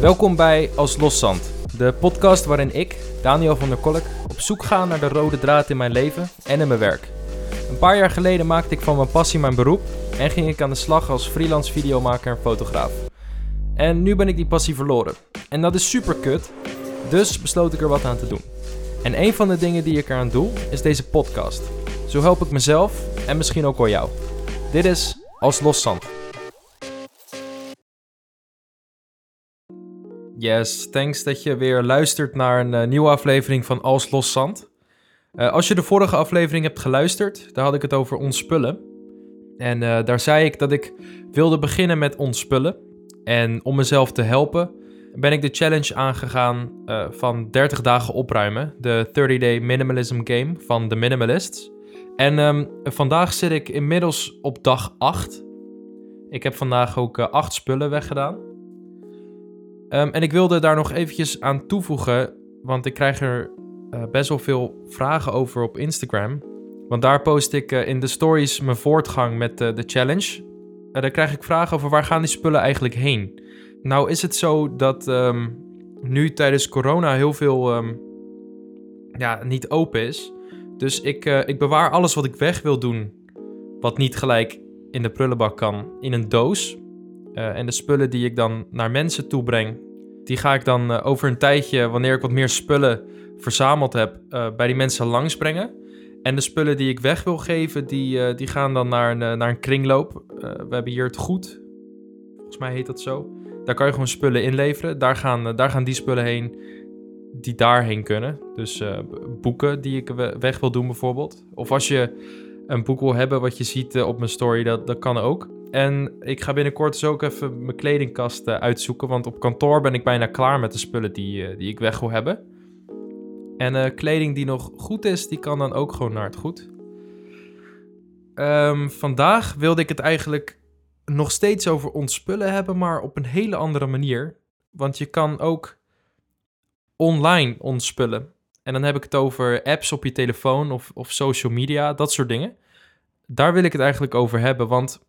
Welkom bij Als Loszand, de podcast waarin ik, Daniel van der Kolk, op zoek ga naar de rode draad in mijn leven en in mijn werk. Een paar jaar geleden maakte ik van mijn passie mijn beroep en ging ik aan de slag als freelance videomaker en fotograaf. En nu ben ik die passie verloren. En dat is super kut, dus besloot ik er wat aan te doen. En een van de dingen die ik eraan doe, is deze podcast. Zo help ik mezelf en misschien ook wel jou. Dit is Als Loszand. Yes, thanks dat je weer luistert naar een eh, nieuwe aflevering van Als Loszand. Uh, als je de vorige aflevering hebt geluisterd, daar had ik het over ontspullen. En eh, daar zei ik dat ik wilde beginnen met ontspullen. En om mezelf te helpen, ben ik de challenge aangegaan van 30 dagen opruimen. De 30-day minimalism game van The Minimalists. En um, vandaag zit ik inmiddels op dag 8. Ik heb vandaag ook 8 spullen weggedaan. Um, en ik wilde daar nog eventjes aan toevoegen, want ik krijg er uh, best wel veel vragen over op Instagram. Want daar post ik uh, in de stories mijn voortgang met uh, de challenge. daar krijg ik vragen over waar gaan die spullen eigenlijk heen. Nou is het zo dat um, nu tijdens corona heel veel um, ja, niet open is. Dus ik, ik bewaar alles wat ik weg wil doen, wat niet gelijk in de prullenbak kan, in een doos. Uh, en de spullen die ik dan naar mensen toebreng, die ga ik dan uh, over een tijdje, wanneer ik wat meer spullen verzameld heb, uh, bij die mensen langsbrengen. En de spullen die ik weg wil geven, die, die gaan dan naar een, naar een kringloop. we hebben hier het goed, volgens mij heet dat zo. Daar kan je gewoon spullen inleveren. Daar gaan, daar gaan die spullen heen die daarheen kunnen. Dus boeken die ik weg wil doen bijvoorbeeld. Of als je een boek wil hebben wat je ziet op mijn story, dat, dat kan ook. En ik ga binnenkort dus ook even mijn kledingkast uh, uitzoeken. Want op kantoor ben ik bijna klaar met de spullen die, uh, die ik weg wil hebben. En uh, kleding die nog goed is, die kan dan ook gewoon naar het goed. Um, vandaag wilde ik het eigenlijk nog steeds over ontspullen hebben, maar op een hele andere manier. Want je kan ook online ontspullen. En dan heb ik het over apps op je telefoon of, of social media, dat soort dingen. Daar wil ik het eigenlijk over hebben, want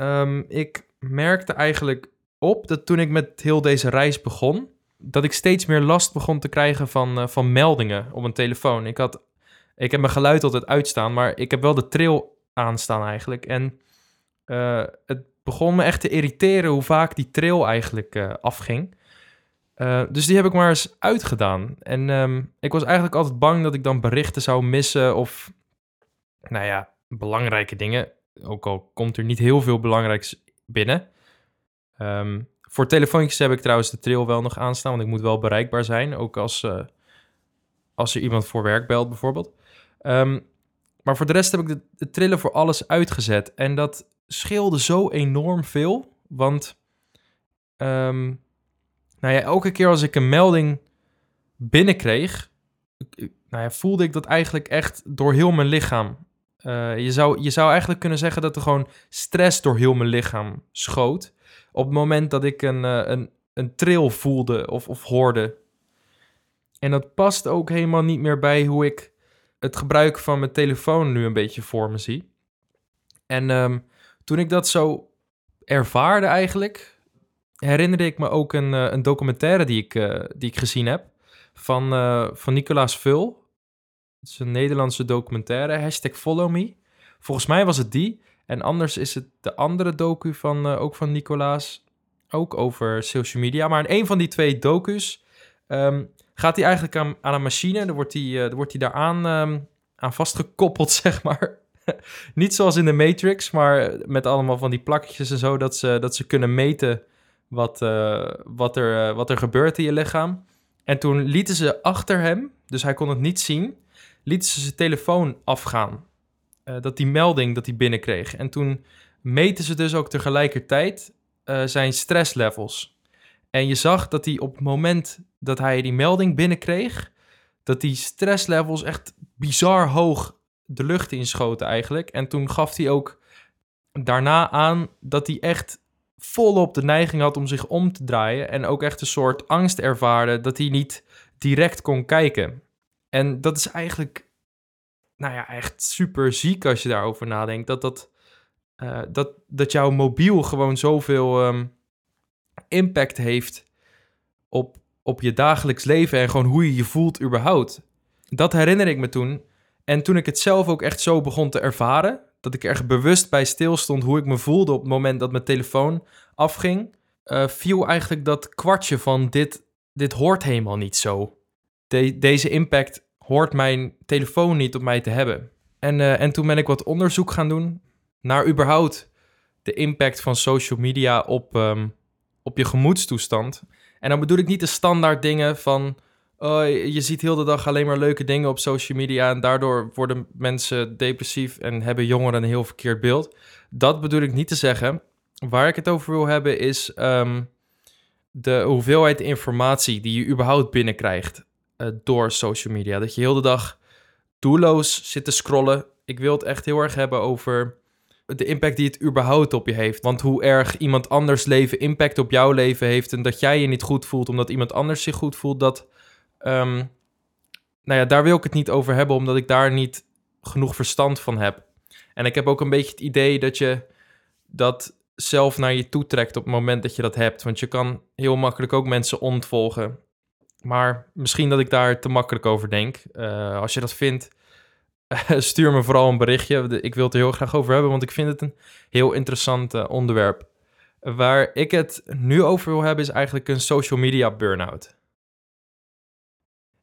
Um, ik merkte eigenlijk op dat toen ik met heel deze reis begon, dat ik steeds meer last begon te krijgen van, uh, van meldingen op mijn telefoon. Ik, had, ik heb mijn geluid altijd uitstaan, maar ik heb wel de trail aanstaan eigenlijk. En uh, het begon me echt te irriteren hoe vaak die trail eigenlijk uh, afging. dus die heb ik maar eens uitgedaan. En um, ik was eigenlijk altijd bang dat ik dan berichten zou missen of, nou ja, belangrijke dingen ook al komt er niet heel veel belangrijks binnen. Um, voor telefoontjes heb ik trouwens de trail wel nog aanstaan, want ik moet wel bereikbaar zijn. Ook als, uh, als er iemand voor werk belt bijvoorbeeld. Um, maar voor de rest heb ik de, trillen voor alles uitgezet. En dat scheelde zo enorm veel. Want um, nou ja, elke keer als ik een melding binnenkreeg, nou ja, voelde ik dat eigenlijk echt door heel mijn lichaam. Uh, je, zou, je zou eigenlijk kunnen zeggen dat er gewoon stress door heel mijn lichaam schoot. Op het moment dat ik een, uh, een, een tril voelde of, of hoorde. En dat past ook helemaal niet meer bij hoe ik het gebruik van mijn telefoon nu een beetje voor me zie. En um, toen ik dat zo ervaarde eigenlijk, herinnerde ik me ook een, uh, een documentaire die ik, die ik gezien heb van, van Nicolaas Vul. Het is een Nederlandse documentaire, hashtag follow me. Volgens mij was het die. En anders is het de andere docu van, uh, ook van Nicolaas. Ook over social media. Maar in een van die twee docus um, gaat hij eigenlijk aan, aan, een machine. Dan wordt hij, uh, wordt hij daaraan um, aan vastgekoppeld, zeg maar. Niet zoals in de Matrix, maar met allemaal van die plakjes en zo. Dat ze, dat ze kunnen meten wat, uh, wat, er, wat er gebeurt in je lichaam. En toen lieten ze achter hem, dus hij kon het niet zien liet ze zijn telefoon afgaan. Uh, dat die melding dat hij binnenkreeg. En toen meten ze dus ook tegelijkertijd uh, zijn stresslevels. En je zag dat hij op het moment dat hij die melding binnenkreeg, dat die stresslevels echt bizar hoog de lucht inschoten eigenlijk. En toen gaf hij ook daarna aan dat hij echt volop de neiging had om zich om te draaien. En ook echt een soort angst ervaarde dat hij niet direct kon kijken. En dat is eigenlijk, nou ja, echt super ziek als je daarover nadenkt. Dat, dat, uh, dat, dat jouw mobiel gewoon zoveel um, impact heeft op, op je dagelijks leven en gewoon hoe je je voelt überhaupt. Dat herinner ik me toen. En toen ik het zelf ook echt zo begon te ervaren, dat ik er echt bewust bij stilstond hoe ik me voelde op het moment dat mijn telefoon afging, uh, viel eigenlijk dat kwartje van dit, dit hoort helemaal niet zo. deze impact hoort mijn telefoon niet op mij te hebben. En, uh, en toen ben ik wat onderzoek gaan doen naar überhaupt de impact van social media op, um, op je gemoedstoestand. En dan bedoel ik niet de standaard dingen van oh, je ziet heel de dag alleen maar leuke dingen op social media en daardoor worden mensen depressief en hebben jongeren een heel verkeerd beeld. Dat bedoel ik niet te zeggen. Waar ik het over wil hebben is ehm, de hoeveelheid informatie die je überhaupt binnenkrijgt uh, door social media. Dat je heel de dag doelloos zit te scrollen. Ik wil het echt heel erg hebben over de impact die het überhaupt op je heeft. Want hoe erg iemand anders leven impact op jouw leven heeft en dat jij je niet goed voelt omdat iemand anders zich goed voelt, dat Um, nou ja, daar wil ik het niet over hebben, omdat ik daar niet genoeg verstand van heb. En ik heb ook een beetje het idee dat je dat zelf naar je toe trekt op het moment dat je dat hebt. Want je kan heel makkelijk ook mensen ontvolgen. Maar misschien dat ik daar te makkelijk over denk. Uh, als je dat vindt, stuur me vooral een berichtje. Ik wil het er heel graag over hebben, want ik vind het een heel interessant uh, onderwerp. Waar ik het nu over wil hebben, is eigenlijk een social media burn-out.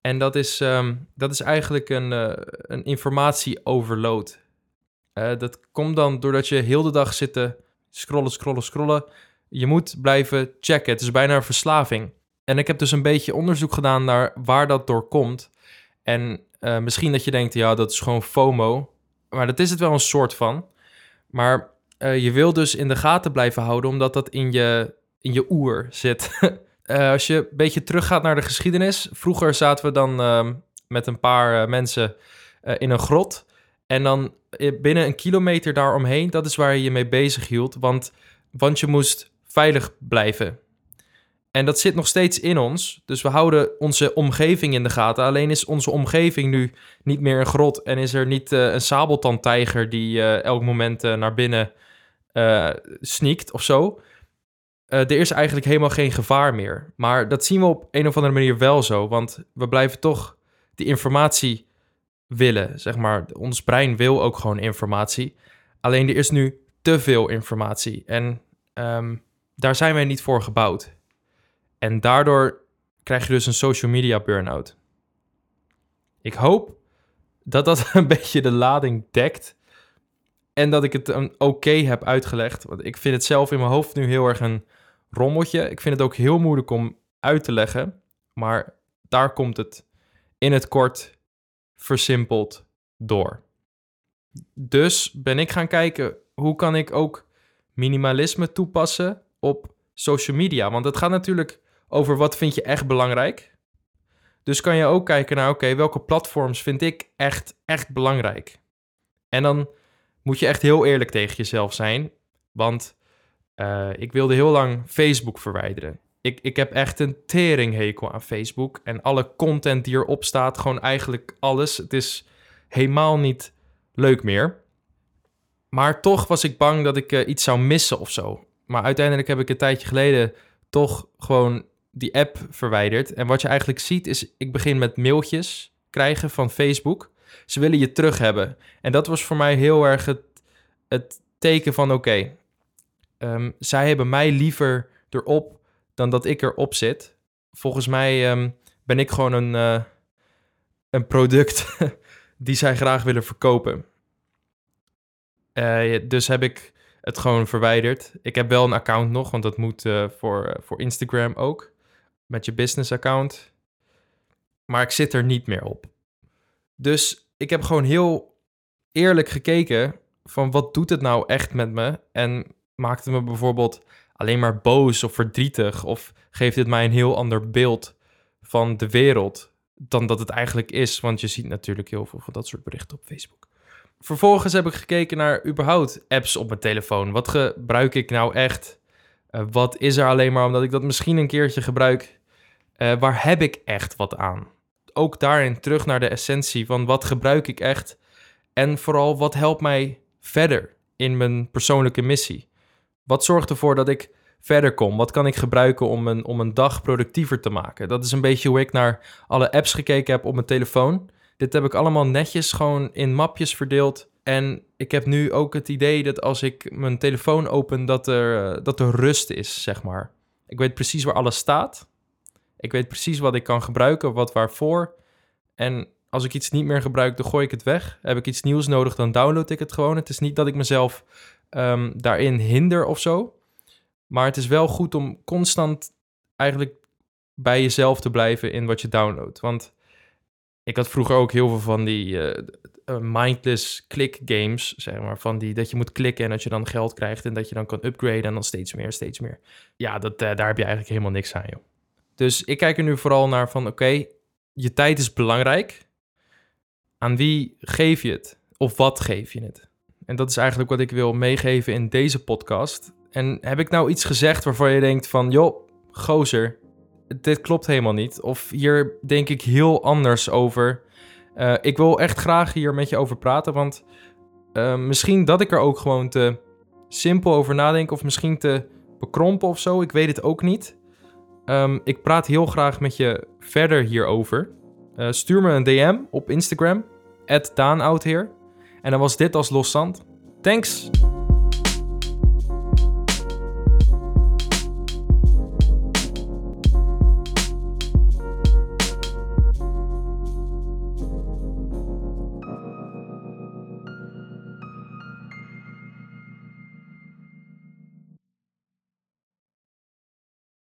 En dat is, ehm, dat is eigenlijk een, uh, een informatieoverload. Dat komt dan doordat je heel de dag zit te scrollen, scrollen, scrollen. Je moet blijven checken. Het is bijna een verslaving. En ik heb dus een beetje onderzoek gedaan naar waar dat door komt. En uh, misschien dat je denkt, ja, dat is gewoon FOMO. Maar dat is het wel een soort van. Maar je wil dus in de gaten blijven houden, omdat dat in je, in je oer zit. Uh, als je een beetje teruggaat naar de geschiedenis. Vroeger zaten we dan uh, met een paar mensen in een grot. En dan binnen een kilometer daaromheen, dat is waar je je mee bezig hield. Want, want je moest veilig blijven. En dat zit nog steeds in ons. Dus we houden onze omgeving in de gaten. Alleen is onze omgeving nu niet meer een grot. En is er niet een sabeltandtijger die elk moment naar binnen sneakt of zo. Uh, er is eigenlijk helemaal geen gevaar meer. Maar dat zien we op een of andere manier wel zo. Want we blijven toch die informatie willen. Zeg maar, ons brein wil ook gewoon informatie. Alleen er is nu te veel informatie. En um, daar zijn wij niet voor gebouwd. En daardoor krijg je dus een social media burn-out. Ik hoop dat dat een beetje de lading dekt. En dat ik het oké okay heb uitgelegd. Want ik vind het zelf in mijn hoofd nu heel erg een rommeltje. Ik vind het ook heel moeilijk om uit te leggen, maar daar komt het in het kort versimpeld door. Dus ben ik gaan kijken hoe kan ik ook minimalisme toepassen op social media, want het gaat natuurlijk over wat vind je echt belangrijk. Dus kan je ook kijken naar oké, welke platforms vind ik echt echt belangrijk. En dan moet je echt heel eerlijk tegen jezelf zijn, want uh, ik wilde heel lang Facebook verwijderen. Ik, ik heb echt een teringhekel aan Facebook. En alle content die erop staat, gewoon eigenlijk alles. Het is helemaal niet leuk meer. Maar toch was ik bang dat ik uh, iets zou missen of zo. Maar uiteindelijk heb ik een tijdje geleden toch gewoon die app verwijderd. En wat je eigenlijk ziet is, ik begin met mailtjes krijgen van Facebook. Ze willen je terug hebben. En dat was voor mij heel erg het, het teken van oké, um, zij hebben mij liever erop dan dat ik erop zit. Volgens mij um, ben ik gewoon een, uh, een product die zij graag willen verkopen. Uh, dus heb ik het gewoon verwijderd. Ik heb wel een account nog, want dat moet uh, voor, voor Instagram ook. Met je business account. Maar ik zit er niet meer op. Dus ik heb gewoon heel eerlijk gekeken van wat doet het nou echt met me? En maakt het me bijvoorbeeld alleen maar boos of verdrietig? Of geeft dit mij een heel ander beeld van de wereld dan dat het eigenlijk is? Want je ziet natuurlijk heel veel van dat soort berichten op Facebook. Vervolgens heb ik gekeken naar überhaupt apps op mijn telefoon. Wat gebruik ik nou echt? Uh, wat is er alleen maar omdat ik dat misschien een keertje gebruik? Uh, waar heb ik echt wat aan? Ook daarin terug naar de essentie van wat gebruik ik echt? En vooral wat helpt mij verder in mijn persoonlijke missie? Wat zorgt ervoor dat ik verder kom. Wat kan ik gebruiken om een, om een dag productiever te maken? Dat is een beetje hoe ik naar alle apps gekeken heb op mijn telefoon. Dit heb ik allemaal netjes gewoon in mapjes verdeeld. En ik heb nu ook het idee dat als ik mijn telefoon open, dat er, dat er rust is, zeg maar. Ik weet precies waar alles staat. Ik weet precies wat ik kan gebruiken, wat waarvoor. En als ik iets niet meer gebruik, dan gooi ik het weg. Heb ik iets nieuws nodig, dan download ik het gewoon. Het is niet dat ik mezelf um, daarin hinder of zo. Maar het is wel goed om constant eigenlijk bij jezelf te blijven in wat je downloadt. Want ik had vroeger ook heel veel van die uh, mindless click games, zeg maar. Van die dat je moet klikken en dat je dan geld krijgt en dat je dan kan upgraden en dan steeds meer, steeds meer. Ja, dat, uh, daar heb je eigenlijk helemaal niks aan, joh. Dus ik kijk er nu vooral naar van, oké, je tijd is belangrijk. Aan wie geef je het? Of wat geef je het? En dat is eigenlijk wat ik wil meegeven in deze podcast. En heb ik nou iets gezegd waarvan je denkt van, joh, gozer, dit klopt helemaal niet. Of hier denk ik heel anders over. Uh, ik wil echt graag hier met je over praten, want uh, misschien dat ik er ook gewoon te simpel over nadenk of misschien te bekrompen of zo. Ik weet het ook niet. Um, ik praat heel graag met je verder hierover. Uh, stuur me een DM op Instagram, daanoudheer. En dan was dit als loszand. Thanks!